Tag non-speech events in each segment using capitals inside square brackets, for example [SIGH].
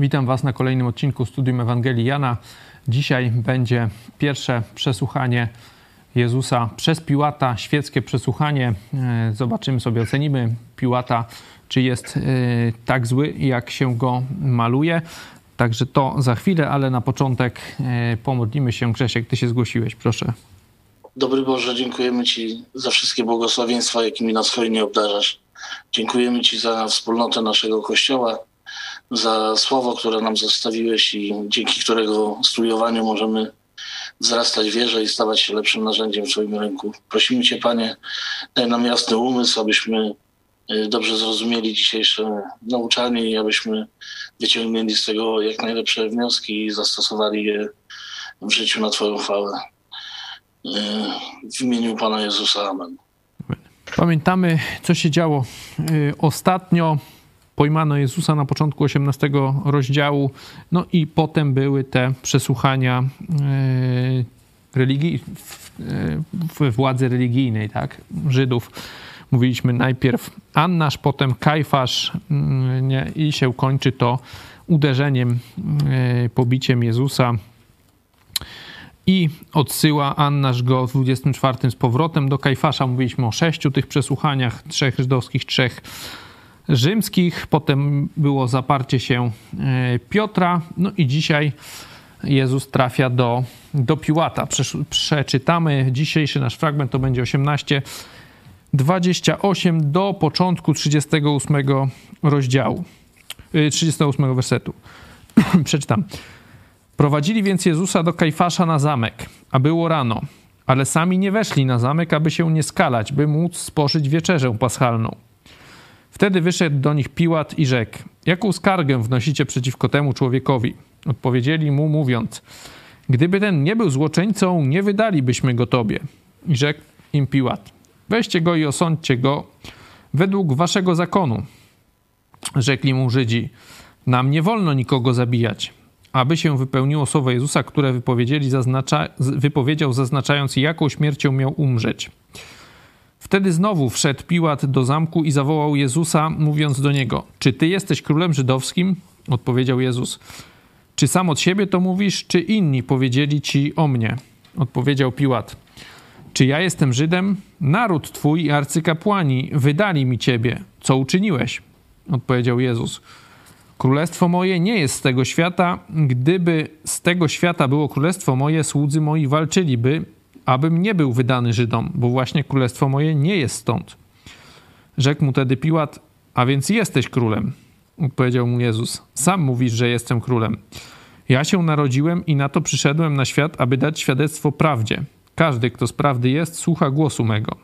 Witam Was na kolejnym odcinku Studium Ewangelii Jana. Dzisiaj będzie pierwsze przesłuchanie Jezusa przez Piłata, świeckie przesłuchanie. E, zobaczymy sobie, ocenimy Piłata, czy jest e, tak zły, jak się go maluje. Także to za chwilę, ale na początek e, pomodlimy się. Grzesiek, Ty się zgłosiłeś, proszę. Dobry Boże, dziękujemy Ci za wszystkie błogosławieństwa, jakimi nas hojnie obdarzasz. Dziękujemy Ci za wspólnotę naszego Kościoła, za słowo, które nam zostawiłeś i dzięki którego studiowaniu możemy wzrastać wierze i stawać się lepszym narzędziem w Twoim ręku. Prosimy Cię, Panie, daj nam jasny umysł, abyśmy y, dobrze zrozumieli dzisiejsze nauczanie i abyśmy wyciągnęli z tego jak najlepsze wnioski i zastosowali je w życiu na Twoją chwałę. Y, w imieniu Pana Jezusa. Amen. Pamiętamy, co się działo y, ostatnio. Pojmano Jezusa na początku 18 rozdziału, no i potem były te przesłuchania y, religii, w władzy religijnej, tak, Żydów. Mówiliśmy najpierw Annasz, potem Kajfasz nie, i się kończy to uderzeniem, pobiciem Jezusa i odsyła Annasz go w 24 z powrotem do Kajfasza. Mówiliśmy o sześciu tych przesłuchaniach, trzech żydowskich, trzech rzymskich. Potem było zaparcie się e, Piotra. No i dzisiaj Jezus trafia do, do Piłata. Przeczytamy dzisiejszy nasz fragment, to będzie 18, 28 do początku 38 rozdziału, 38 e, wersetu. [CLEARS THROAT] Przeczytam. Prowadzili więc Jezusa do Kajfasza na zamek, a było rano, ale sami nie weszli na zamek, aby się nie skalać, by móc spożyć wieczerzę paschalną. Wtedy wyszedł do nich Piłat i rzekł: Jaką skargę wnosicie przeciwko temu człowiekowi? Odpowiedzieli mu, mówiąc: Gdyby ten nie był złoczyńcą, nie wydalibyśmy go tobie. I rzekł im Piłat: Weźcie go i osądźcie go według waszego zakonu. Rzekli mu Żydzi: Nam nie wolno nikogo zabijać aby się wypełniło słowo Jezusa, które wypowiedzieli, zaznacza, wypowiedział, zaznaczając, jaką śmiercią miał umrzeć. Wtedy znowu wszedł Piłat do zamku i zawołał Jezusa, mówiąc do niego: Czy ty jesteś królem żydowskim? Odpowiedział Jezus: Czy sam od siebie to mówisz, czy inni powiedzieli ci o mnie? Odpowiedział Piłat: Czy ja jestem Żydem? Naród twój i arcykapłani wydali mi ciebie. Co uczyniłeś? Odpowiedział Jezus: Królestwo moje nie jest z tego świata. Gdyby z tego świata było królestwo moje, słudzy moi walczyliby, abym nie był wydany Żydom, bo właśnie królestwo moje nie jest stąd. Rzekł mu tedy Piłat, a więc jesteś królem. Powiedział mu Jezus, sam mówisz, że jestem królem. Ja się narodziłem i na to przyszedłem na świat, aby dać świadectwo prawdzie. Każdy, kto z prawdy jest, słucha głosu mego.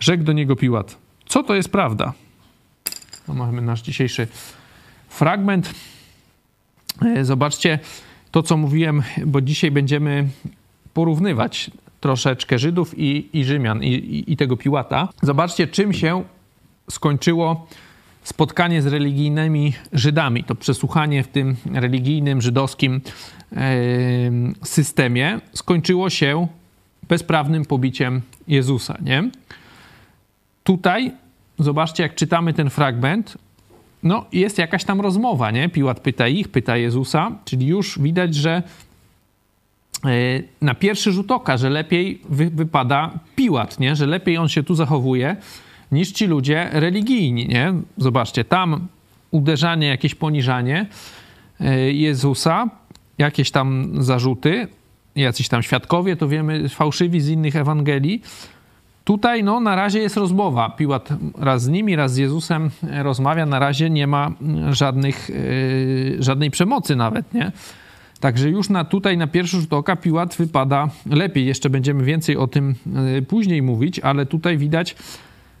Rzekł do niego Piłat, co to jest prawda? No, mamy nasz dzisiejszy fragment. E, zobaczcie to, co mówiłem, bo dzisiaj będziemy porównywać troszeczkę Żydów i, i Rzymian, i, i, i tego Piłata. Zobaczcie, czym się skończyło spotkanie z religijnymi Żydami. To przesłuchanie w tym religijnym, żydowskim systemie skończyło się bezprawnym pobiciem Jezusa. Nie? Tutaj, zobaczcie, jak czytamy ten fragment, no jest jakaś tam rozmowa, nie? Piłat pyta ich, pyta Jezusa, czyli już widać, że na pierwszy rzut oka, że lepiej wy, wypada Piłat, nie? Że lepiej on się tu zachowuje niż ci ludzie religijni, nie? Zobaczcie, tam uderzanie, jakieś poniżanie e, Jezusa, jakieś tam zarzuty, jacyś tam świadkowie, to wiemy, fałszywi z innych Ewangelii, Tutaj no, na razie jest rozmowa. Piłat raz z nimi, raz z Jezusem rozmawia. Na razie nie ma żadnych, yy, żadnej przemocy nawet, nie? Także już na, tutaj na pierwszy rzut oka Piłat wypada lepiej. Jeszcze będziemy więcej o tym yy, później mówić, ale tutaj widać,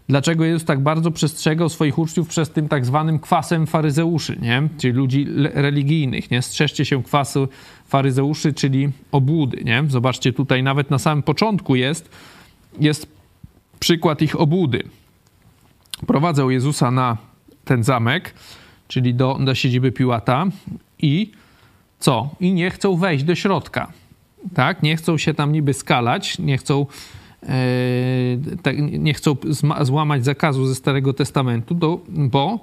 dlaczego Jezus tak bardzo przestrzegał swoich uczniów przez tym tak zwanym kwasem faryzeuszy, nie? czyli ludzi religijnych. Nie? Strzeżcie się kwasu faryzeuszy, czyli obłudy. Nie? Zobaczcie, tutaj nawet na samym początku jest, jest przykład ich obłudy. Prowadzą Jezusa na ten zamek, czyli do, do siedziby Piłata i co? I nie chcą wejść do środka. Tak? Nie chcą się tam niby skalać, nie chcą, e, nie chcą złamać zakazu ze Starego Testamentu, do, bo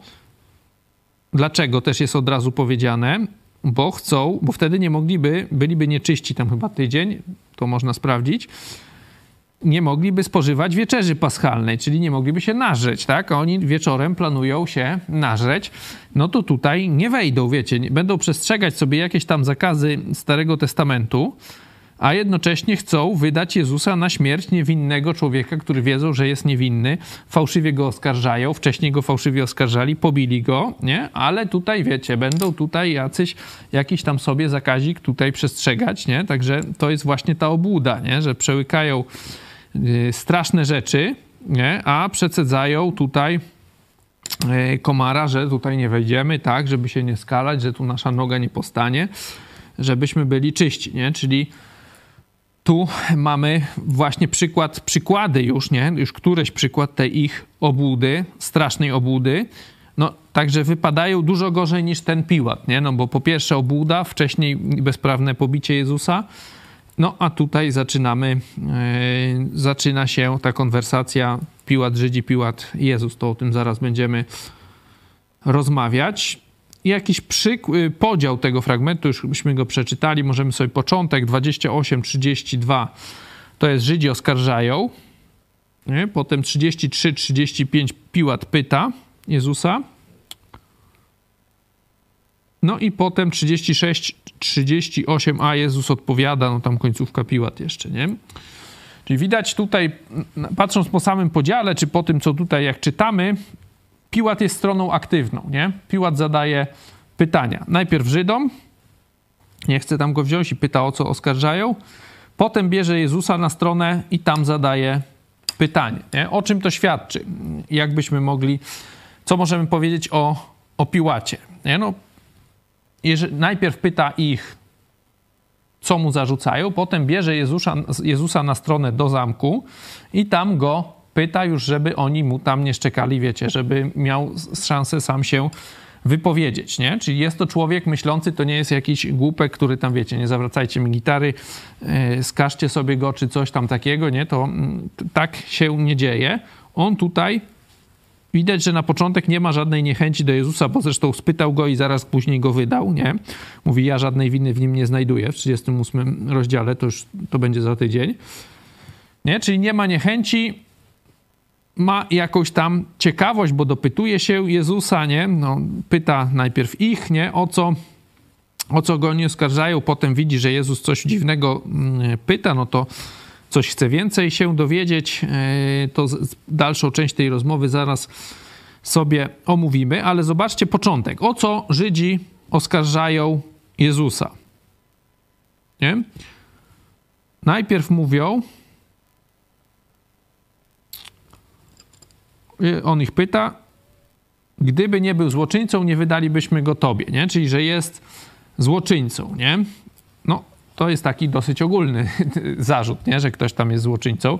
Dlaczego też jest od razu powiedziane? Bo chcą, bo wtedy nie mogliby, byliby nieczyści tam chyba tydzień, to można sprawdzić, nie mogliby spożywać wieczerzy paschalnej, czyli nie mogliby się nażreć, tak? Oni wieczorem planują się nażreć, no to tutaj nie wejdą, wiecie, będą przestrzegać sobie jakieś tam zakazy Starego Testamentu, a jednocześnie chcą wydać Jezusa na śmierć niewinnego człowieka, który wiedzą, że jest niewinny, fałszywie go oskarżają, wcześniej go fałszywie oskarżali, pobili go, nie? Ale tutaj, wiecie, będą tutaj jacyś, jakiś tam sobie zakazik tutaj przestrzegać, nie? Także to jest właśnie ta obłuda, nie? Że przełykają straszne rzeczy, nie? A przecedzają tutaj y, komara, że tutaj nie wejdziemy, tak? Żeby się nie skalać, że tu nasza noga nie postanie, żebyśmy byli czyści, nie? Czyli tu mamy właśnie przykład, przykłady już, nie? Już któreś przykład tej ich obłudy, strasznej obłudy. No, także wypadają dużo gorzej niż ten Piłat, nie? No bo po pierwsze obłuda, wcześniej bezprawne pobicie Jezusa, no a tutaj zaczynamy, yy, zaczyna się ta konwersacja Piłat Żydzi, Piłat Jezus, to o tym zaraz będziemy rozmawiać. Jakiś przyk- y, podział tego fragmentu, już byśmy go przeczytali, możemy sobie początek. 28-32, to jest Żydzi oskarżają, nie? potem 33-35 Piłat pyta Jezusa, no i potem 36-38, a Jezus odpowiada, no tam końcówka Piłat jeszcze, nie? Czyli widać tutaj, patrząc po samym podziale, czy po tym, co tutaj jak czytamy, Piłat jest stroną aktywną, nie? Piłat zadaje pytania. Najpierw Żydom, nie chce tam go wziąć i pyta o co oskarżają. Potem bierze Jezusa na stronę i tam zadaje pytanie. Nie? O czym to świadczy? Jakbyśmy mogli, co możemy powiedzieć o, o Piłacie? Nie? No, jeżeli, najpierw pyta ich, co mu zarzucają, potem bierze Jezusa, Jezusa na stronę do zamku i tam go pyta już, żeby oni mu tam nie szczekali, wiecie, żeby miał szansę sam się wypowiedzieć, nie? Czyli jest to człowiek myślący, to nie jest jakiś głupek, który tam, wiecie, nie zawracajcie mi gitary, yy, skażcie sobie go, czy coś tam takiego, nie? To yy, tak się nie dzieje. On tutaj widać, że na początek nie ma żadnej niechęci do Jezusa, bo zresztą spytał go i zaraz później go wydał, nie? Mówi, ja żadnej winy w nim nie znajduję. W 38 rozdziale, to już to będzie za tydzień. Nie? Czyli nie ma niechęci, ma jakąś tam ciekawość, bo dopytuje się Jezusa, nie? No, pyta najpierw ich, nie? O co, o co go nie oskarżają, potem widzi, że Jezus coś dziwnego mm, pyta, no to coś chce więcej się dowiedzieć, e, to dalszą część tej rozmowy zaraz sobie omówimy, ale zobaczcie początek. O co Żydzi oskarżają Jezusa? Nie? Najpierw mówią, Y, on ich pyta, gdyby nie był złoczyńcą, nie wydalibyśmy go tobie, nie? Czyli, że jest złoczyńcą, nie? To jest taki dosyć ogólny [LAUGHS] zarzut, nie? Że ktoś tam jest złoczyńcą,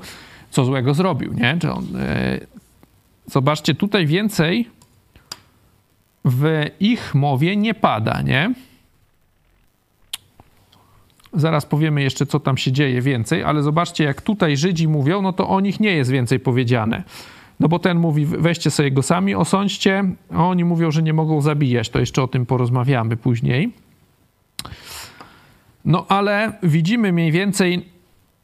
co złego zrobił, nie? On, e... Zobaczcie, tutaj więcej w ich mowie nie pada, nie? Zaraz powiemy jeszcze, co tam się dzieje więcej, ale zobaczcie, jak tutaj Żydzi mówią, no to o nich nie jest więcej powiedziane. No bo ten mówi, weźcie sobie go sami, osądźcie. Oni mówią, że nie mogą zabijać. To jeszcze o tym porozmawiamy później. No ale widzimy mniej więcej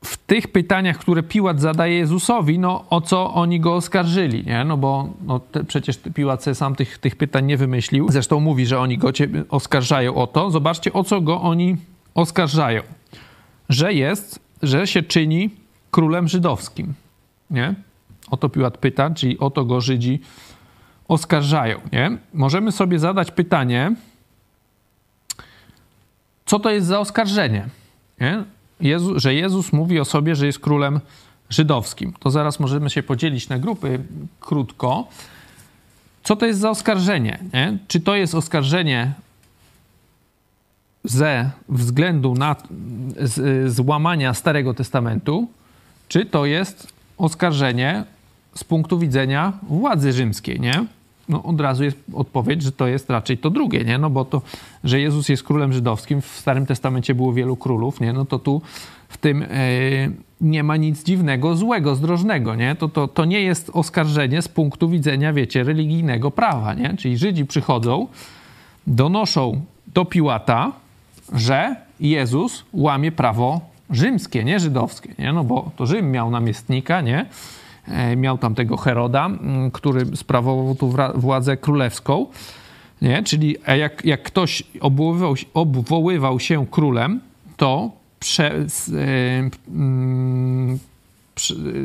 w tych pytaniach, które Piłat zadaje Jezusowi, no o co oni go oskarżyli, nie? No bo no, te, przecież Piłat sam tych, tych pytań nie wymyślił. Zresztą mówi, że oni go oskarżają o to. Zobaczcie, o co go oni oskarżają. Że jest, że się czyni królem żydowskim, nie? O to Piłat pyta, czyli o to go Żydzi oskarżają. Nie? Możemy sobie zadać pytanie, co to jest za oskarżenie? Nie? Jezu, że Jezus mówi o sobie, że jest królem żydowskim. To zaraz możemy się podzielić na grupy krótko. Co to jest za oskarżenie? Nie? Czy to jest oskarżenie ze względu na złamania Starego Testamentu, czy to jest oskarżenie z punktu widzenia władzy rzymskiej, nie? No od razu jest odpowiedź, że to jest raczej to drugie, nie? No bo to, że Jezus jest królem żydowskim, w Starym Testamencie było wielu królów, nie? No to tu w tym yy, nie ma nic dziwnego, złego, zdrożnego, nie? To, to, to nie jest oskarżenie z punktu widzenia, wiecie, religijnego prawa, nie? Czyli Żydzi przychodzą donoszą do Piłata, że Jezus łamie prawo rzymskie, nie żydowskie, nie? No bo to Rzym miał namiestnika, nie? E, miał tam tego Heroda, który sprawował tu władzę królewską, nie? Czyli jak, jak ktoś obwoływał, obwoływał się królem, to prze,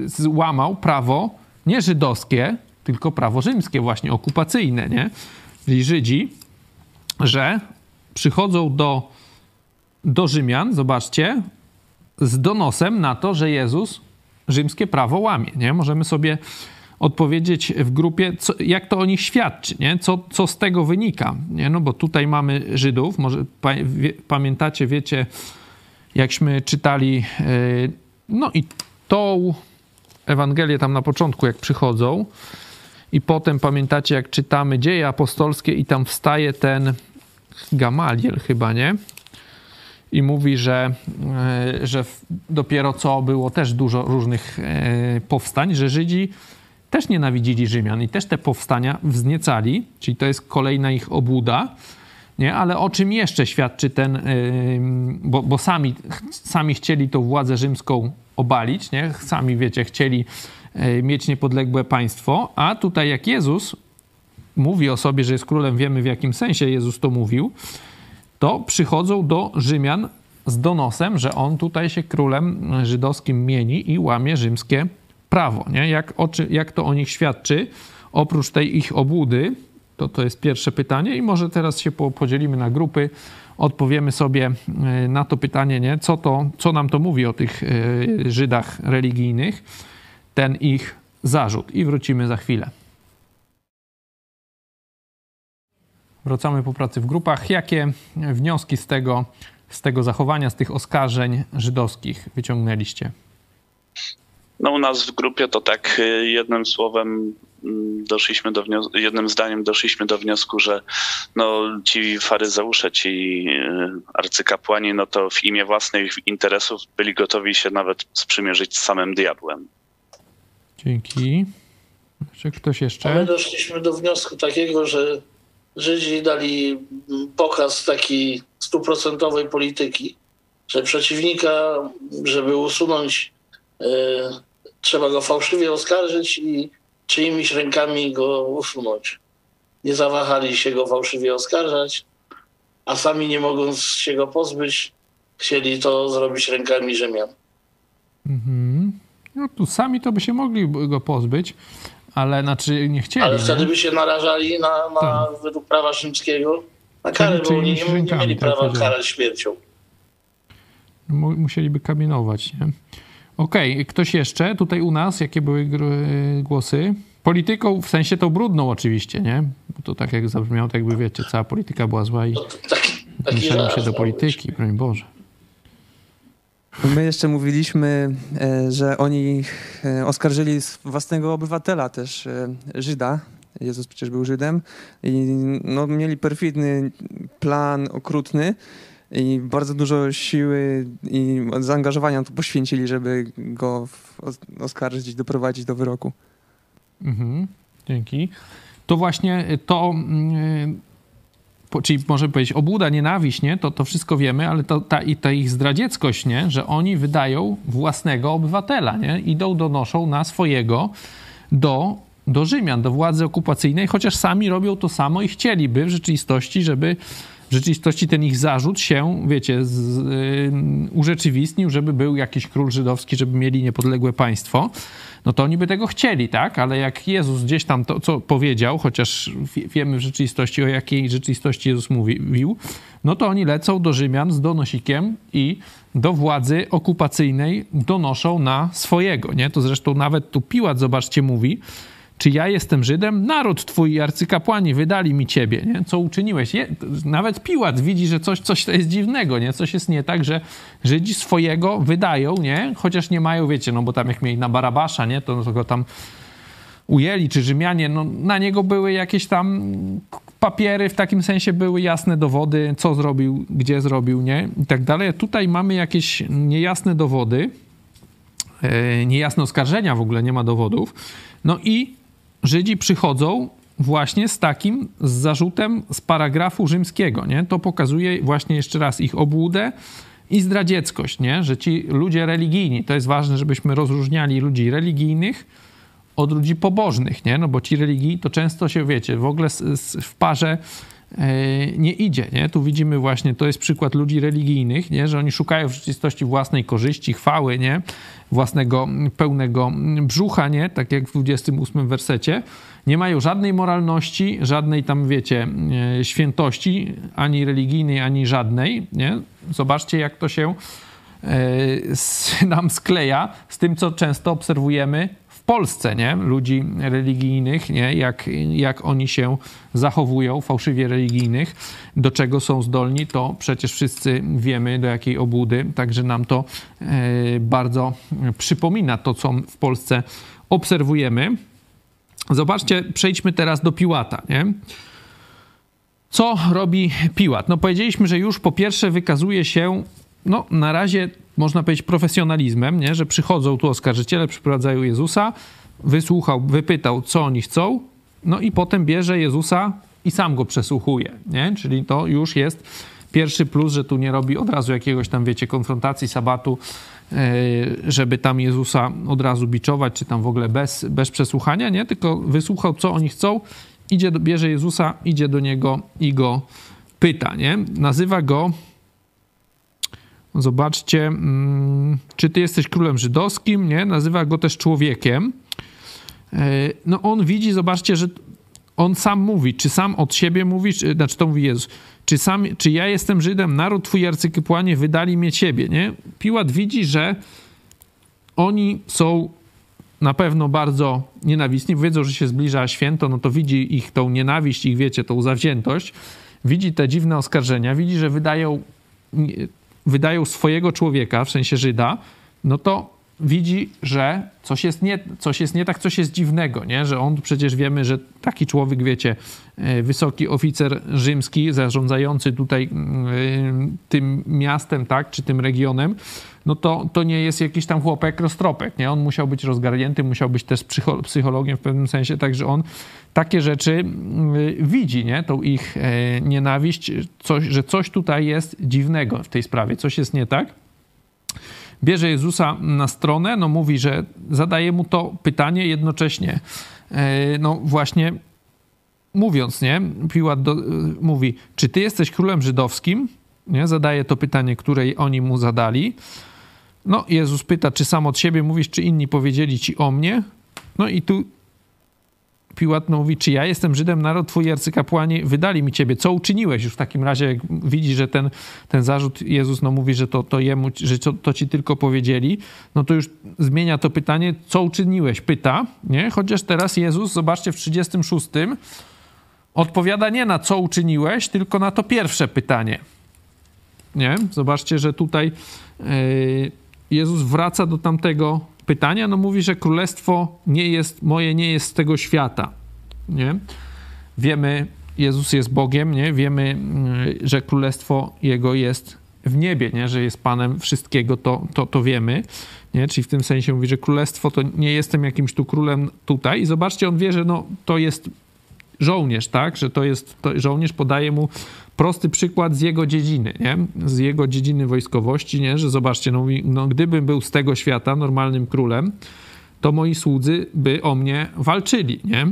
złamał prawo nie żydowskie, tylko prawo rzymskie, właśnie okupacyjne, nie? Czyli Żydzi, że przychodzą do, do Rzymian, zobaczcie, z donosem na to, że Jezus rzymskie prawo łamie, nie? Możemy sobie odpowiedzieć w grupie, co, jak to o nich świadczy, nie? Co, co z tego wynika, nie? No bo tutaj mamy Żydów, może pa, wie, pamiętacie, wiecie, jakśmy czytali, yy, no i tą Ewangelię tam na początku, jak przychodzą, i potem pamiętacie, jak czytamy dzieje apostolskie, i tam wstaje ten Gamaliel, chyba nie? I mówi, że, e, że dopiero co było też dużo różnych e, powstań, że Żydzi też nienawidzili Rzymian i też te powstania wzniecali, czyli to jest kolejna ich obłuda. Nie? Ale o czym jeszcze świadczy ten, bo, bo sami, sami chcieli tą władzę rzymską obalić, nie? sami wiecie, chcieli e, mieć niepodległe państwo, a tutaj jak Jezus mówi o sobie, że jest królem, wiemy w jakim sensie Jezus to mówił, to przychodzą do Rzymian z donosem, że on tutaj się królem żydowskim mieni i łamie rzymskie prawo. Nie? Jak, oczy, jak to o nich świadczy? Oprócz tej ich obłudy, to to jest pierwsze pytanie i może teraz się podzielimy na grupy, odpowiemy sobie e, na to pytanie, nie? Co, to, co nam to mówi o tych e, Żydach religijnych, ten ich zarzut i wrócimy za chwilę. Wracamy po pracy w grupach. Jakie wnioski z tego, z tego zachowania, z tych oskarżeń żydowskich wyciągnęliście? No u nas w grupie to tak y, jednym słowem mm, doszliśmy do wniosku, jednym zdaniem doszliśmy do wniosku, że no, ci faryzeusze, ci y, arcykapłani, no to w imię własnych interesów byli gotowi się nawet sprzymierzyć z samym diabłem. Dzięki. Czy ktoś jeszcze? A my doszliśmy do wniosku takiego, że Żydzi dali pokaz takiej stuprocentowej polityki, że przeciwnika, żeby usunąć y, trzeba go fałszywie oskarżyć i czyimiś rękami go usunąć. Nie zawahali się go fałszywie oskarżać, a sami nie mogąc się go pozbyć, chcieli to zrobić rękami Rzymian. Mhm. No tu sami to by się mogli go pozbyć, ale znaczy nie chcieli. Ale wtedy nie? by się narażali na, na tak. według prawa rzymskiego na karę, bo oni nie, nie mieli tak prawa karać śmiercią. Musieliby kamienować, nie? Okej, okay. ktoś jeszcze tutaj u nas, jakie były głosy? Polityką, w sensie tą brudną oczywiście, nie? Bo to tak jak zabrzmiało, tak jakby wiecie, cała polityka była zła i mieszają się do polityki, broń Boże. My jeszcze mówiliśmy, e, że oni e, oskarżyli własnego obywatela też, e, Żyda. Jezus przecież był Żydem i no, mieli perfidny plan okrutny, i bardzo dużo siły i zaangażowania to poświęcili, żeby go oskarżyć doprowadzić do wyroku. Mhm, dzięki. To właśnie to, yy, czyli możemy powiedzieć obłuda, nienawiść, nie? To, to wszystko wiemy, ale to, ta, i ta ich zdradzieckość, nie? Że oni wydają własnego obywatela, nie? Idą, donoszą na swojego do, do Rzymian, do władzy okupacyjnej, chociaż sami robią to samo i chcieliby w rzeczywistości, żeby w rzeczywistości ten ich zarzut się, wiecie, z, y, urzeczywistnił, żeby był jakiś król żydowski, żeby mieli niepodległe państwo, no to oni by tego chcieli, tak? Ale jak Jezus gdzieś tam to, co powiedział, chociaż wiemy w rzeczywistości, o jakiej rzeczywistości Jezus mówił, no to oni lecą do Rzymian z donosikiem i do władzy okupacyjnej donoszą na swojego, nie? To zresztą nawet tu Piłat, zobaczcie, mówi, czy ja jestem Żydem? Naród twój i arcykapłani wydali mi ciebie, nie? Co uczyniłeś? Je, nawet Piłat widzi, że coś, coś to jest dziwnego, nie? Coś jest nie tak, że Żydzi swojego wydają, nie? Chociaż nie mają, wiecie, no bo tam jak mieli na Barabasza, nie? To, to go tam ujęli, czy Rzymianie, no na niego były jakieś tam papiery, w takim sensie były jasne dowody, co zrobił, gdzie zrobił, nie? I tak dalej. Tutaj mamy jakieś niejasne dowody, e, niejasne oskarżenia w ogóle, nie ma dowodów. No i Żydzi przychodzą właśnie z takim z zarzutem z paragrafu rzymskiego, nie? To pokazuje właśnie jeszcze raz ich obłudę i zdradzieckość, nie? Że ci ludzie religijni, to jest ważne, żebyśmy rozróżniali ludzi religijnych od ludzi pobożnych, nie? No bo ci religii to często się, wiecie, w ogóle w parze nie idzie, nie? Tu widzimy właśnie, to jest przykład ludzi religijnych, nie? Że oni szukają w rzeczywistości własnej korzyści, chwały, nie? Własnego pełnego brzucha, nie? Tak jak w 28 wersecie. Nie mają żadnej moralności, żadnej tam, wiecie, e, świętości, ani religijnej, ani żadnej, nie? Zobaczcie, jak to się e, nam skleja z tym, co często obserwujemy Polsce, nie? Ludzi religijnych, nie? Jak, jak oni się zachowują, fałszywie religijnych, do czego są zdolni, to przecież wszyscy wiemy, do jakiej obłudy, także nam to e, bardzo przypomina to, co w Polsce obserwujemy. Zobaczcie, przejdźmy teraz do Piłata, nie? Co robi Piłat? No powiedzieliśmy, że już po pierwsze wykazuje się no, na razie można powiedzieć profesjonalizmem, nie? że przychodzą tu oskarżyciele, przyprowadzają Jezusa, wysłuchał, wypytał, co oni chcą, no i potem bierze Jezusa i sam go przesłuchuje, nie? Czyli to już jest pierwszy plus, że tu nie robi od razu jakiegoś tam, wiecie, konfrontacji sabatu, e, żeby tam Jezusa od razu biczować, czy tam w ogóle bez, bez przesłuchania, nie? Tylko wysłuchał, co oni chcą, idzie, bierze Jezusa, idzie do niego i go pyta, nie? Nazywa go Zobaczcie, mm, czy ty jesteś królem żydowskim, nie? Nazywa go też człowiekiem. E, no on widzi, zobaczcie, że on sam mówi, czy sam od siebie mówi, czy, znaczy to mówi Jezus, czy, sam, czy ja jestem Żydem, naród twój arcykapłanie wydali mnie ciebie, nie? Piłat widzi, że oni są na pewno bardzo nienawistni, wiedzą, że się zbliża święto, no to widzi ich tą nienawiść, ich wiecie, tą zawziętość, widzi te dziwne oskarżenia, widzi, że wydają wydają swojego człowieka, w sensie Żyda, no to widzi, że coś jest nie, coś jest nie tak, coś jest dziwnego, nie? że on przecież wiemy, że taki człowiek, wiecie, e, wysoki oficer rzymski, zarządzający tutaj e, tym miastem, tak, czy tym regionem, no to, to nie jest jakiś tam chłopek roztropek, nie? On musiał być rozgarnięty, musiał być też psychologiem w pewnym sensie, także on takie rzeczy widzi, nie? Tą ich e, nienawiść, coś, że coś tutaj jest dziwnego w tej sprawie, coś jest nie tak bierze Jezusa na stronę, no mówi, że zadaje mu to pytanie jednocześnie, e, no właśnie mówiąc, nie, Piłat do, mówi, czy ty jesteś królem żydowskim? Nie, zadaje to pytanie, które oni mu zadali. No, Jezus pyta, czy sam od siebie mówisz, czy inni powiedzieli ci o mnie? No i tu Piłat mówi, czy ja jestem Żydem, naród twój arcykapłani wydali mi ciebie. Co uczyniłeś już w takim razie, jak widzi, że ten, ten zarzut Jezus no, mówi, że to, to jemu, że to, to ci tylko powiedzieli, no to już zmienia to pytanie, co uczyniłeś? Pyta, nie? Chociaż teraz Jezus, zobaczcie, w 36 odpowiada nie na co uczyniłeś, tylko na to pierwsze pytanie. Nie? Zobaczcie, że tutaj yy, Jezus wraca do tamtego pytania, no mówi, że królestwo nie jest, moje nie jest z tego świata, nie? Wiemy, Jezus jest Bogiem, nie? Wiemy, mm, że królestwo Jego jest w niebie, nie? Że jest Panem wszystkiego, to, to, to wiemy, nie? Czyli w tym sensie mówi, że królestwo to nie jestem jakimś tu królem tutaj i zobaczcie, on wie, że no, to jest żołnierz, tak? Że to jest, to żołnierz podaje mu prosty przykład z jego dziedziny, nie? Z jego dziedziny wojskowości, nie? Że zobaczcie, no, no gdybym był z tego świata normalnym królem, to moi słudzy by o mnie walczyli, nie?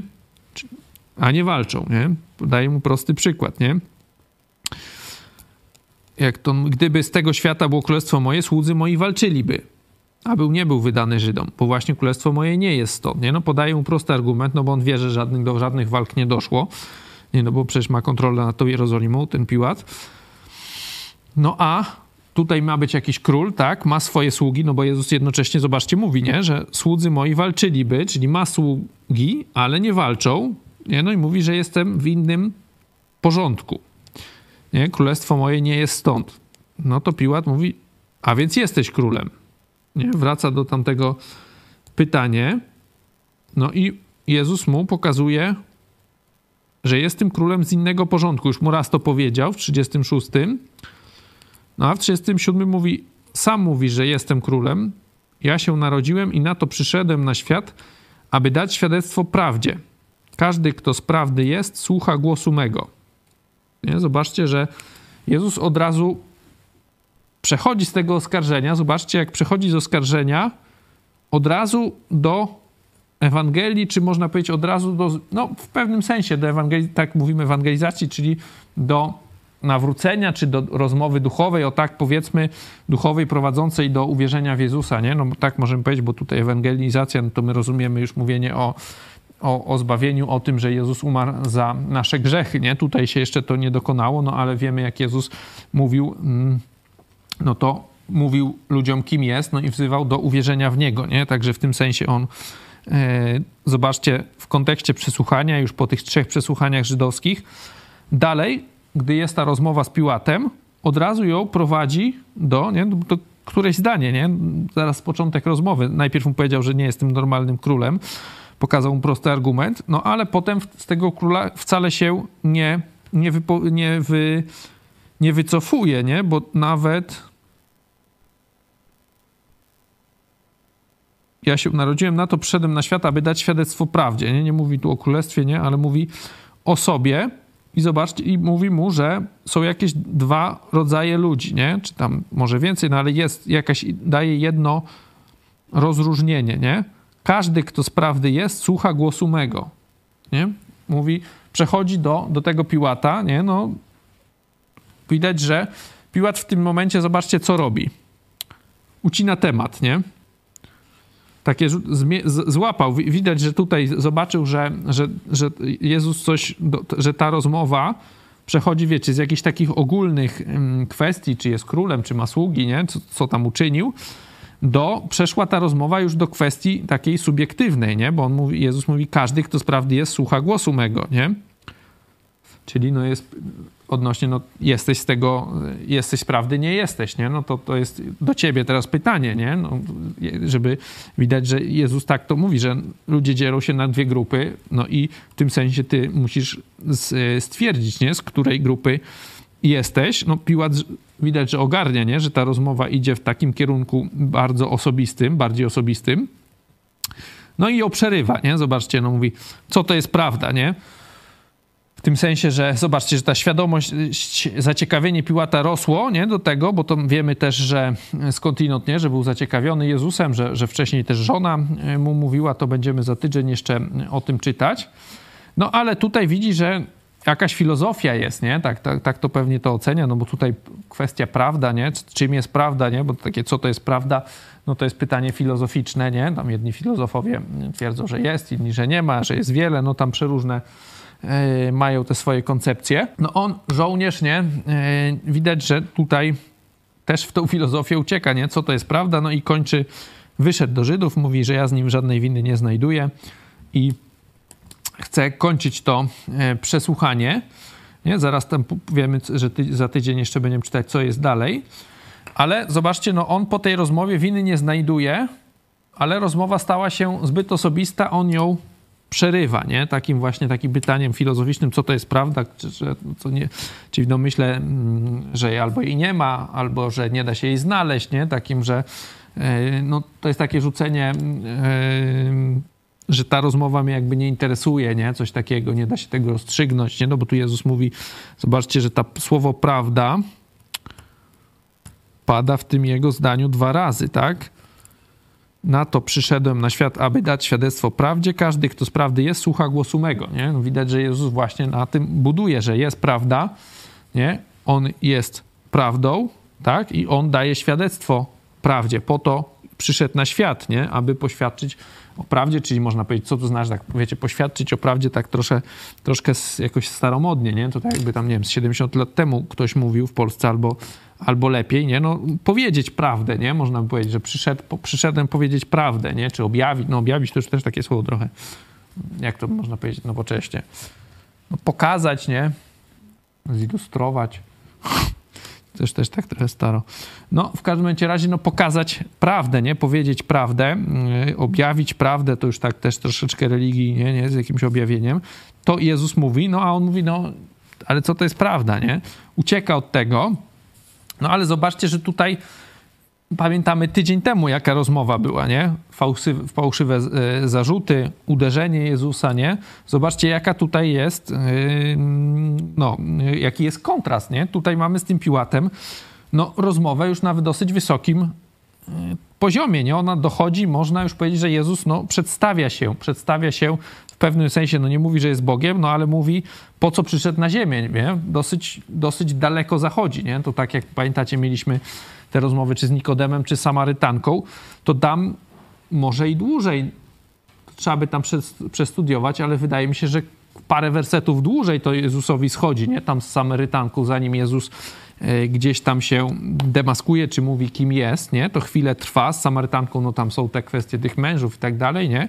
A nie walczą, nie? Podaję mu prosty przykład, nie? Jak to, gdyby z tego świata było królestwo moje, słudzy moi walczyliby a był nie był wydany Żydom, bo właśnie królestwo moje nie jest stąd. Nie? No, podaje mu prosty argument, no bo on wie, że żadnych, do żadnych walk nie doszło. Nie, no bo przecież ma kontrolę nad tą Jerozolimą, ten Piłat. No a tutaj ma być jakiś król, tak, ma swoje sługi, no bo Jezus jednocześnie, zobaczcie, mówi, nie, że słudzy moi walczyliby, czyli ma sługi, ale nie walczą, nie, no i mówi, że jestem w innym porządku, nie, królestwo moje nie jest stąd. No to Piłat mówi, a więc jesteś królem. Nie? Wraca do tamtego pytanie. No i Jezus mu pokazuje, że jest tym królem z innego porządku. Już mu raz to powiedział w 36. No a w 37 mówi, sam mówi, że jestem królem. Ja się narodziłem i na to przyszedłem na świat, aby dać świadectwo prawdzie. każdy, kto z prawdy jest, słucha głosu mego. Nie? Zobaczcie, że Jezus od razu przechodzi z tego oskarżenia. Zobaczcie, jak przechodzi z oskarżenia od razu do Ewangelii, czy można powiedzieć od razu do, no w pewnym sensie do Ewangelii, tak mówimy ewangelizacji, czyli do nawrócenia, czy do rozmowy duchowej, o tak powiedzmy, duchowej prowadzącej do uwierzenia w Jezusa, nie? No tak możemy powiedzieć, bo tutaj ewangelizacja, no to my rozumiemy już mówienie o, o, o zbawieniu, o tym, że Jezus umarł za nasze grzechy, nie? Tutaj się jeszcze to nie dokonało, no ale wiemy, jak Jezus mówił, mm, no to mówił ludziom, kim jest, no i wzywał do uwierzenia w Niego, nie? Także w tym sensie on zobaczcie, w kontekście przesłuchania, już po tych trzech przesłuchaniach żydowskich, dalej, gdy jest ta rozmowa z Piłatem, od razu ją prowadzi do, nie, do któreś zdanie, nie? Zaraz początek rozmowy. Najpierw mu powiedział, że nie jest tym normalnym królem, pokazał mu prosty argument, no ale potem z tego króla wcale się nie, nie, wypo, nie, wy, nie wycofuje, nie? Bo nawet ja się narodziłem na to, przyszedłem na świat, aby dać świadectwo prawdzie. Nie, nie mówi tu o królestwie, nie, ale mówi o sobie i zobaczcie, i mówi mu, że są jakieś dwa rodzaje ludzi, nie? Czy tam może więcej, no ale jest jakaś, daje jedno rozróżnienie, nie? Każdy, kto z prawdy jest, słucha głosu mego, nie? Mówi, przechodzi do, do tego Piłata, nie? No, widać, że Piłat w tym momencie, zobaczcie, co robi. Ucina temat, nie? Takie złapał. Widać, że tutaj zobaczył, że, że, że Jezus coś, że ta rozmowa przechodzi, wiecie, z jakichś takich ogólnych kwestii, czy jest królem, czy ma sługi, nie? Co, co tam uczynił, do, przeszła ta rozmowa już do kwestii takiej subiektywnej, nie? Bo on mówi, Jezus mówi, każdy, kto sprawdy jest, słucha głosu mego, nie? Czyli no jest odnośnie, no jesteś z tego, jesteś prawdy, nie jesteś, nie? No to, to jest do ciebie teraz pytanie, nie? No, żeby widać, że Jezus tak to mówi, że ludzie dzielą się na dwie grupy, no i w tym sensie ty musisz stwierdzić, nie? Z której grupy jesteś. No Piłat widać, że ogarnia, nie? Że ta rozmowa idzie w takim kierunku bardzo osobistym, bardziej osobistym. No i ją przerywa, nie? Zobaczcie, no mówi, co to jest prawda, nie? Tym sensie, że zobaczcie, że ta świadomość, zaciekawienie Piłata rosło nie, do tego, bo to wiemy też, że skądinąd, nie, że był zaciekawiony Jezusem, że, że wcześniej też żona e, mu mówiła, to będziemy za tydzień jeszcze o tym czytać. No ale tutaj widzi, że jakaś filozofia jest, nie? Tak, tak, tak to pewnie to ocenia, no bo tutaj kwestia prawda, nie? Czym jest prawda, nie? Bo takie, co to jest prawda, no to jest pytanie filozoficzne, nie? Tam jedni filozofowie twierdzą, że jest, inni, że nie ma, że jest wiele, no tam przeróżne E, mają te swoje koncepcje. No on, żołnierz, nie? E, widać, że tutaj też w tą filozofię ucieka, nie? Co to jest prawda? No i kończy, wyszedł do Żydów, mówi, że ja z nim żadnej winy nie znajduję i chce kończyć to e, przesłuchanie. Nie? Zaraz tam wiemy, że ty, za tydzień jeszcze będziemy czytać, co jest dalej. Ale zobaczcie, no on po tej rozmowie winy nie znajduje, ale rozmowa stała się zbyt osobista, on ją przerywa, nie? Takim właśnie takim pytaniem filozoficznym, co to jest prawda, czy, co nie, czyli no myślę, mm, że albo jej nie ma, albo że nie da się jej znaleźć, nie? Takim, że e, no, to jest takie rzucenie, e, że ta rozmowa mnie jakby nie interesuje, nie? Coś takiego, nie da się tego rozstrzygnąć, nie? No bo tu Jezus mówi, zobaczcie, że ta słowo prawda pada w tym jego zdaniu dwa razy, tak? Na to przyszedłem na świat, aby dać świadectwo prawdzie. Każdy, kto z prawdy jest, słucha głosu mego. Nie? No widać, że Jezus właśnie na tym buduje, że jest prawda, nie? On jest prawdą, tak? I on daje świadectwo prawdzie. Po to przyszedł na świat, nie? Aby poświadczyć o prawdzie, czyli można powiedzieć, co to znaczy, tak wiecie, poświadczyć o prawdzie tak trosze, troszkę jakoś staromodnie, nie? To tak jakby tam, nie wiem, z 70 lat temu ktoś mówił w Polsce albo albo lepiej, nie? No, powiedzieć prawdę, nie? Można by powiedzieć, że przyszedł, po, przyszedłem powiedzieć prawdę, nie? Czy objawić, no objawić to już też takie słowo trochę, jak to można powiedzieć nowocześnie. No, pokazać, nie? Zilustrować. [LAUGHS] Też, też tak trochę staro. No, w każdym razie, no, pokazać prawdę, nie? Powiedzieć prawdę, yy, objawić prawdę, to już tak też troszeczkę religii, nie? nie? Z jakimś objawieniem. To Jezus mówi, no, a on mówi, no, ale co to jest prawda, nie? Ucieka od tego, no ale zobaczcie, że tutaj pamiętamy tydzień temu, jaka rozmowa była, nie? Fałszywe, fałszywe zarzuty, uderzenie Jezusa, nie? Zobaczcie, jaka tutaj jest, e, no, jaki jest kontrast, nie? Tutaj mamy z tym Piłatem, no, rozmowę już na dosyć wysokim e, poziomie, nie? Ona dochodzi, można już powiedzieć, że Jezus, no, przedstawia się, przedstawia się w pewnym sensie, no nie mówi, że jest Bogiem, no ale mówi, po co przyszedł na ziemię, nie? Dosyć, dosyć daleko zachodzi, nie? To tak jak pamiętacie, mieliśmy te rozmowy, czy z Nikodemem, czy Samarytanką, to dam może i dłużej. Trzeba by tam przestudiować, ale wydaje mi się, że parę wersetów dłużej to Jezusowi schodzi, nie? Tam z Samarytanką, zanim Jezus gdzieś tam się demaskuje, czy mówi, kim jest, nie? To chwilę trwa. Z Samarytanką, no tam są te kwestie tych mężów i tak dalej, nie?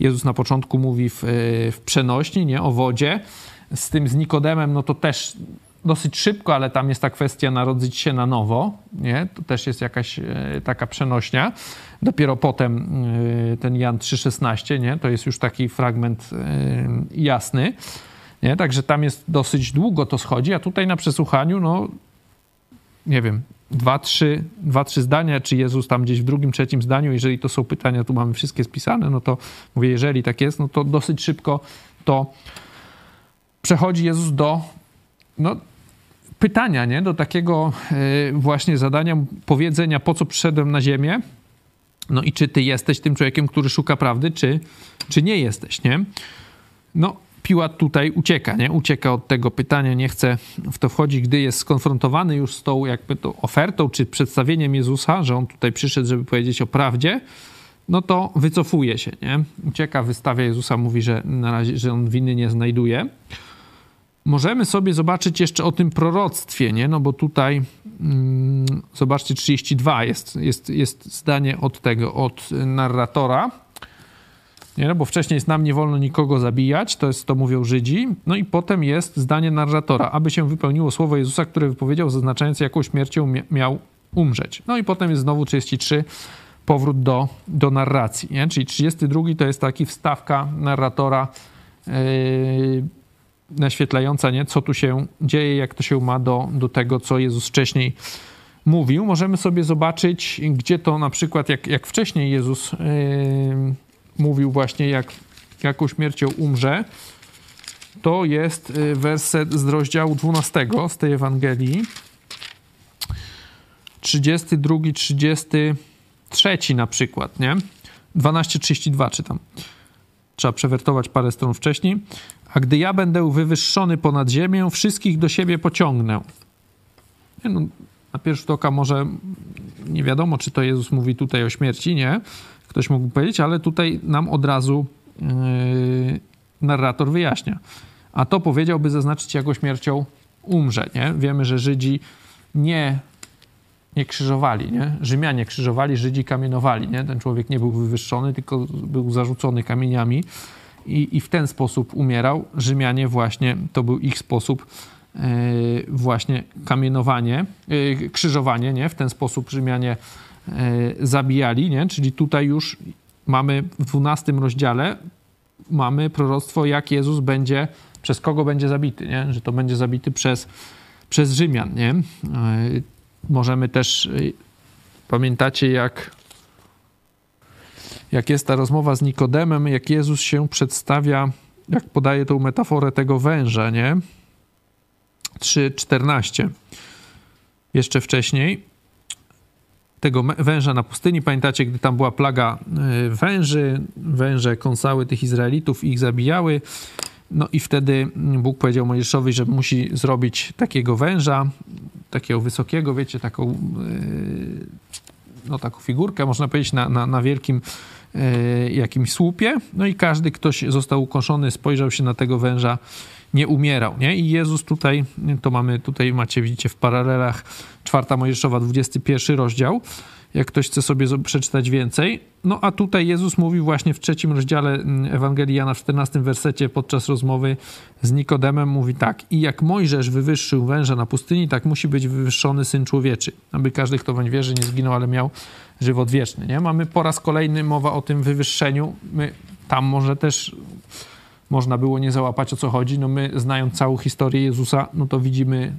Jezus na początku mówi w, e, w przenośni, nie? O wodzie. Z tym z Nikodemem, no to też dosyć szybko, ale tam jest ta kwestia narodzić się na nowo, nie? To też jest jakaś e, taka przenośnia. Dopiero potem ten Jan 3,16, nie? To jest już taki fragment jasny, nie? Także tam jest dosyć długo to schodzi, a tutaj na przesłuchaniu, no nie wiem, dwa, trzy, dwa, trzy zdania, czy Jezus tam gdzieś w drugim, trzecim zdaniu, jeżeli to są pytania, tu mamy wszystkie spisane, no to mówię, jeżeli tak jest, no to dosyć szybko to przechodzi Jezus do no, pytania, nie? Do takiego e, właśnie zadania, powiedzenia, po co przyszedłem na ziemię, no i czy ty jesteś tym człowiekiem, który szuka prawdy, czy, czy nie jesteś, nie? No, Piłat tutaj ucieka, nie? Ucieka od tego pytania, nie chce w to wchodzić, gdy jest skonfrontowany już z tą jakby tą ofertą, czy przedstawieniem Jezusa, że on tutaj przyszedł, żeby powiedzieć o prawdzie, no to wycofuje się, nie? Ucieka, wystawia Jezusa, mówi, że na razie, że on winy nie znajduje możemy sobie zobaczyć jeszcze o tym proroctwie, nie? No bo tutaj mm, zobaczcie 32 jest, jest, jest zdanie od tego, od narratora. Nie, no bo wcześniej jest nam nie wolno nikogo zabijać, to jest to mówią Żydzi. No i potem jest zdanie narratora, aby się wypełniło słowo Jezusa, które wypowiedział, zaznaczając jaką śmiercią miał umrzeć. No i potem jest znowu 33 powrót do, do narracji, nie? Czyli 32 to jest taki wstawka narratora yy, naświetlająca, nie? co tu się dzieje, jak to się ma do, do tego, co Jezus wcześniej mówił. Możemy sobie zobaczyć, gdzie to na przykład, jak, jak wcześniej Jezus yy, mówił właśnie, jak jaką śmiercią umrze, to jest y, werset z rozdziału 12 z tej Ewangelii. 32, 33 na przykład, nie? 12:32 czytam. Trzeba przewertować parę stron wcześniej. A gdy ja będę wywyższony ponad ziemię, wszystkich do siebie pociągnę. No, na pierwszy rzut oka może nie wiadomo, czy to Jezus mówi tutaj o śmierci, nie? Ktoś mógł powiedzieć, ale tutaj nam od razu yy, narrator wyjaśnia. A to powiedziałby zaznaczyć, jaką śmiercią umrze, nie? Wiemy, że Żydzi nie, nie krzyżowali, nie? Rzymianie krzyżowali, Żydzi kamienowali, nie? Ten człowiek nie był wywyższony, tylko był zarzucony kamieniami i, i w ten sposób umierał. Rzymianie właśnie, to był ich sposób e, właśnie kamienowanie, e, krzyżowanie, nie? W ten sposób Rzymianie zabijali, nie? Czyli tutaj już mamy w 12 rozdziale mamy proroctwo, jak Jezus będzie, przez kogo będzie zabity, nie? Że to będzie zabity przez, przez Rzymian, nie? Możemy też, pamiętacie jak jak jest ta rozmowa z Nikodemem, jak Jezus się przedstawia, jak podaje tą metaforę tego węża, nie? 3,14. Jeszcze wcześniej tego węża na pustyni. Pamiętacie, gdy tam była plaga y, węży, węże kąsały tych Izraelitów i ich zabijały. No i wtedy Bóg powiedział Mojżeszowi, że musi zrobić takiego węża, takiego wysokiego, wiecie, taką, y, no, taką figurkę, można powiedzieć, na, na, na wielkim E, jakimś słupie, no i każdy, ktoś został ukoszony, spojrzał się na tego węża, nie umierał, nie? I Jezus tutaj, to mamy, tutaj macie, widzicie w paralelach, czwarta Mojżeszowa, 21 rozdział, jak ktoś chce sobie przeczytać więcej. No a tutaj Jezus mówił właśnie w trzecim rozdziale mm, Ewangelii Jana w 14 wersecie podczas rozmowy z Nikodemem, mówi tak, i jak Mojżesz wywyższył węża na pustyni, tak musi być wywyższony Syn Człowieczy, aby każdy, kto weń wierzy, nie zginął, ale miał żywot wieczny, nie? Mamy po raz kolejny mowa o tym wywyższeniu. My, tam może też można było nie załapać o co chodzi. No my znając całą historię Jezusa, no to widzimy,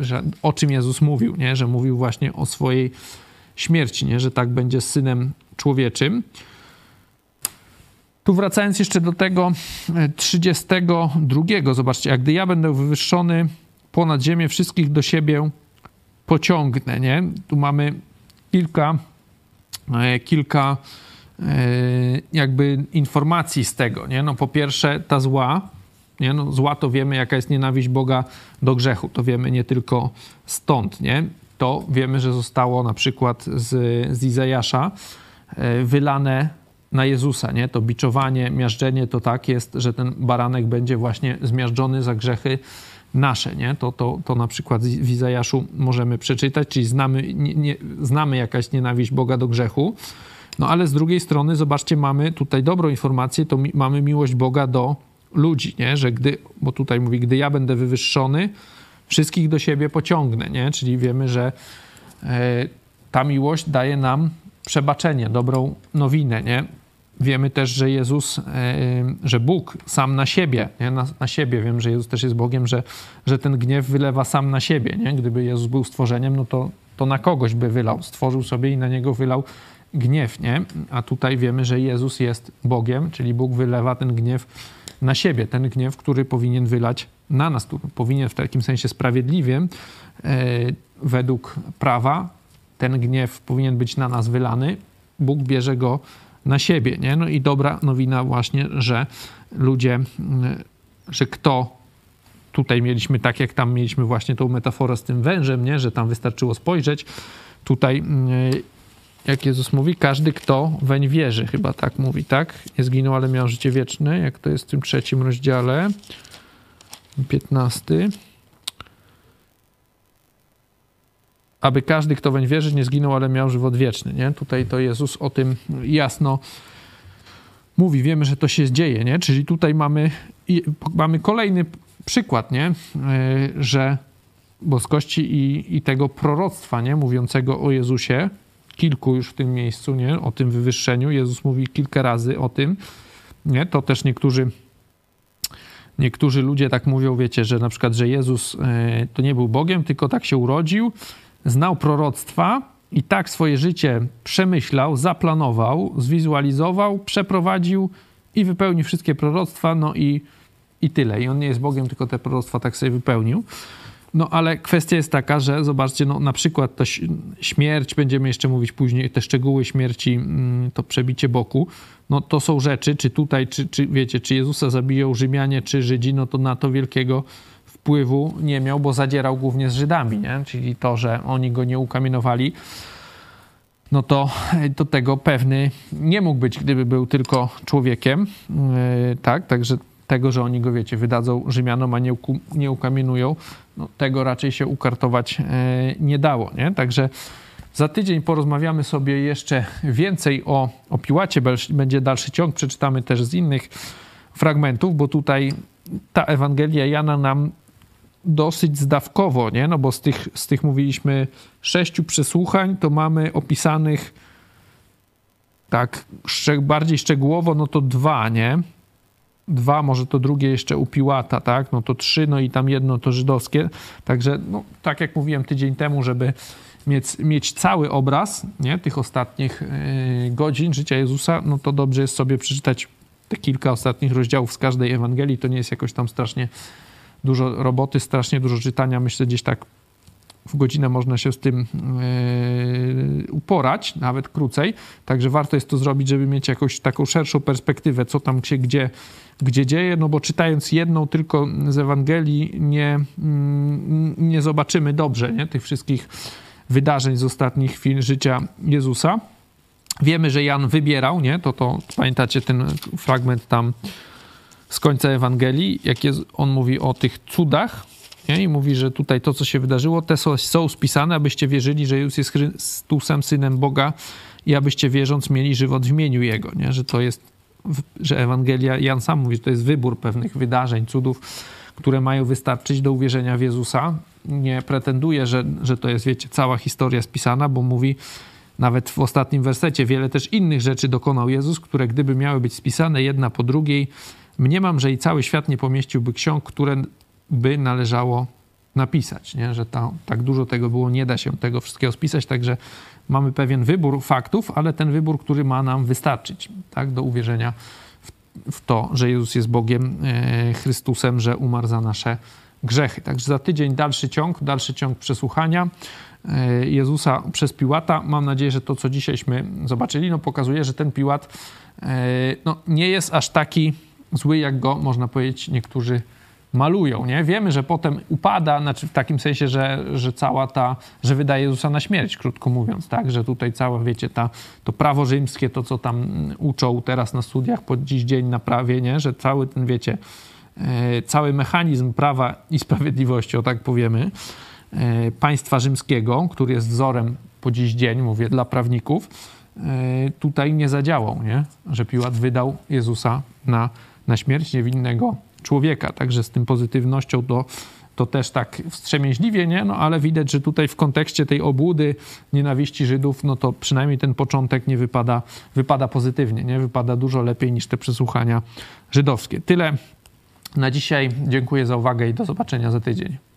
że o czym Jezus mówił, nie? Że mówił właśnie o swojej śmierci, nie? że tak będzie z synem człowieczym. Tu wracając jeszcze do tego 32, e, zobaczcie, jak gdy ja będę wywyższony ponad ziemię, wszystkich do siebie pociągnę, nie? Tu mamy kilka, e, kilka jakby informacji z tego, nie? No po pierwsze ta zła, nie? No zła to wiemy, jaka jest nienawiść Boga do grzechu, to wiemy nie tylko stąd, nie? To wiemy, że zostało na przykład z, z Izajasza wylane na Jezusa, nie? To biczowanie, miażdżenie to tak jest, że ten baranek będzie właśnie zmiażdżony za grzechy nasze, nie? To, to, to na przykład w Izajaszu możemy przeczytać, czyli znamy, nie, nie, znamy jakaś nienawiść Boga do grzechu, no ale z drugiej strony, zobaczcie, mamy tutaj dobrą informację, to mi, mamy miłość Boga do ludzi, nie? Że gdy, bo tutaj mówi, gdy ja będę wywyższony, wszystkich do siebie pociągnę, nie? Czyli wiemy, że e, ta miłość daje nam przebaczenie, dobrą nowinę, nie? Wiemy też, że Jezus, e, że Bóg sam na siebie, nie? Na, na, siebie, wiem, że Jezus też jest Bogiem, że, że ten gniew wylewa sam na siebie. Nie? Gdyby Jezus był stworzeniem, no to, to na kogoś by wylał. Stworzył sobie i na niego wylał gniew. Nie? A tutaj wiemy, że Jezus jest Bogiem, czyli Bóg wylewa ten gniew na siebie. Ten gniew, który powinien wylać na nas. Tu powinien w takim sensie sprawiedliwie, e, według prawa, ten gniew powinien być na nas wylany. Bóg bierze go na siebie. Nie? No i dobra nowina właśnie, że ludzie, że kto tutaj mieliśmy tak, jak tam mieliśmy właśnie tą metaforę z tym wężem, nie? że tam wystarczyło spojrzeć. Tutaj, jak Jezus mówi, każdy, kto weń wierzy, chyba tak mówi, tak? Nie zginął, ale miał życie wieczne, jak to jest w tym trzecim rozdziale, 15. aby każdy, kto weń wierzy, nie zginął, ale miał żywot wieczny. Nie? Tutaj to Jezus o tym jasno mówi. Wiemy, że to się dzieje, nie? Czyli tutaj mamy, mamy kolejny przykład, nie? E, że boskości i, i tego proroctwa, nie? Mówiącego o Jezusie, kilku już w tym miejscu, nie? O tym wywyższeniu. Jezus mówi kilka razy o tym, nie? To też niektórzy niektórzy ludzie tak mówią, wiecie, że na przykład, że Jezus e, to nie był Bogiem, tylko tak się urodził, znał proroctwa i tak swoje życie przemyślał, zaplanował, zwizualizował, przeprowadził i wypełnił wszystkie proroctwa, no i, i tyle. I on nie jest Bogiem, tylko te proroctwa tak sobie wypełnił. No ale kwestia jest taka, że zobaczcie, no na przykład to śmierć, będziemy jeszcze mówić później, te szczegóły śmierci, mm, to przebicie boku, no to są rzeczy, czy tutaj, czy, czy wiecie, czy Jezusa zabiją Rzymianie, czy Żydzi, no to na to wielkiego wpływu nie miał, bo zadzierał głównie z Żydami, nie? czyli to, że oni go nie ukamienowali, no to do tego pewny nie mógł być, gdyby był tylko człowiekiem, yy, tak, także tego, że oni go, wiecie, wydadzą Rzymianom, a nie, nie ukamienują, no, tego raczej się ukartować yy, nie dało, nie? Także za tydzień porozmawiamy sobie jeszcze więcej o, o Piłacie, będzie dalszy ciąg, przeczytamy też z innych fragmentów, bo tutaj ta Ewangelia Jana nam dosyć zdawkowo, nie? No bo z tych, z tych mówiliśmy sześciu przesłuchań, to mamy opisanych tak bardziej szczegółowo, no to dwa, nie? Dwa, może to drugie jeszcze u Piłata, tak? No to trzy, no i tam jedno to żydowskie. Także, no, tak jak mówiłem tydzień temu, żeby mieć, mieć cały obraz, nie? Tych ostatnich yy, godzin życia Jezusa, no to dobrze jest sobie przeczytać te kilka ostatnich rozdziałów z każdej Ewangelii. To nie jest jakoś tam strasznie dużo roboty, strasznie dużo czytania. Myślę, gdzieś tak w godzinę można się z tym yy, uporać, nawet krócej. Także warto jest to zrobić, żeby mieć jakąś taką szerszą perspektywę, co tam się gdzie, gdzie dzieje, no bo czytając jedną tylko z Ewangelii nie, mm, nie zobaczymy dobrze nie? tych wszystkich wydarzeń z ostatnich chwil życia Jezusa. Wiemy, że Jan wybierał, nie? To, to pamiętacie ten fragment tam z końca Ewangelii, jak jest, on mówi o tych cudach nie? i mówi, że tutaj to, co się wydarzyło, te są, spisane, abyście wierzyli, że Jezus jest Chrystusem, Synem Boga i abyście wierząc mieli żywot w imieniu Jego, nie? że to jest, że Ewangelia, Jan sam mówi, że to jest wybór pewnych wydarzeń, cudów, które mają wystarczyć do uwierzenia w Jezusa. Nie pretenduje, że, że to jest, wiecie, cała historia spisana, bo mówi, nawet w ostatnim wersecie, wiele też innych rzeczy dokonał Jezus, które gdyby miały być spisane jedna po drugiej, Mniemam, że i cały świat nie pomieściłby ksiąg, które by należało napisać, nie? że ta, tak dużo tego było, nie da się tego wszystkiego spisać, także mamy pewien wybór faktów, ale ten wybór, który ma nam wystarczyć tak, do uwierzenia w, w to, że Jezus jest Bogiem, e, Chrystusem, że umarł za nasze grzechy. Także za tydzień dalszy ciąg, dalszy ciąg przesłuchania e, Jezusa przez Piłata. Mam nadzieję, że to, co dzisiejśmy zobaczyli, no, pokazuje, że ten Piłat e, no, nie jest aż taki zły, jak go, można powiedzieć, niektórzy malują, nie? Wiemy, że potem upada, znaczy w takim sensie, że, że cała ta, że wydaje Jezusa na śmierć, krótko mówiąc, tak? Że tutaj całe, wiecie, ta, to prawo rzymskie, to co tam uczą teraz na studiach pod dziś dzień na prawie, nie? Że cały ten, wiecie, e, cały mechanizm prawa i sprawiedliwości, o tak powiemy, e, państwa rzymskiego, który jest wzorem po dziś dzień, mówię, dla prawników, e, tutaj nie zadziałał, nie? Że Piłat wydał Jezusa na, na śmierć niewinnego człowieka. Także z tym pozytywnością to, to też tak wstrzemięźliwie, nie? No ale widać, że tutaj w kontekście tej obłudy, nienawiści Żydów, no to przynajmniej ten początek nie wypada, wypada pozytywnie, nie? Wypada dużo lepiej niż te przesłuchania żydowskie. Tyle na dzisiaj. Dziękuję za uwagę i do zobaczenia za tydzień.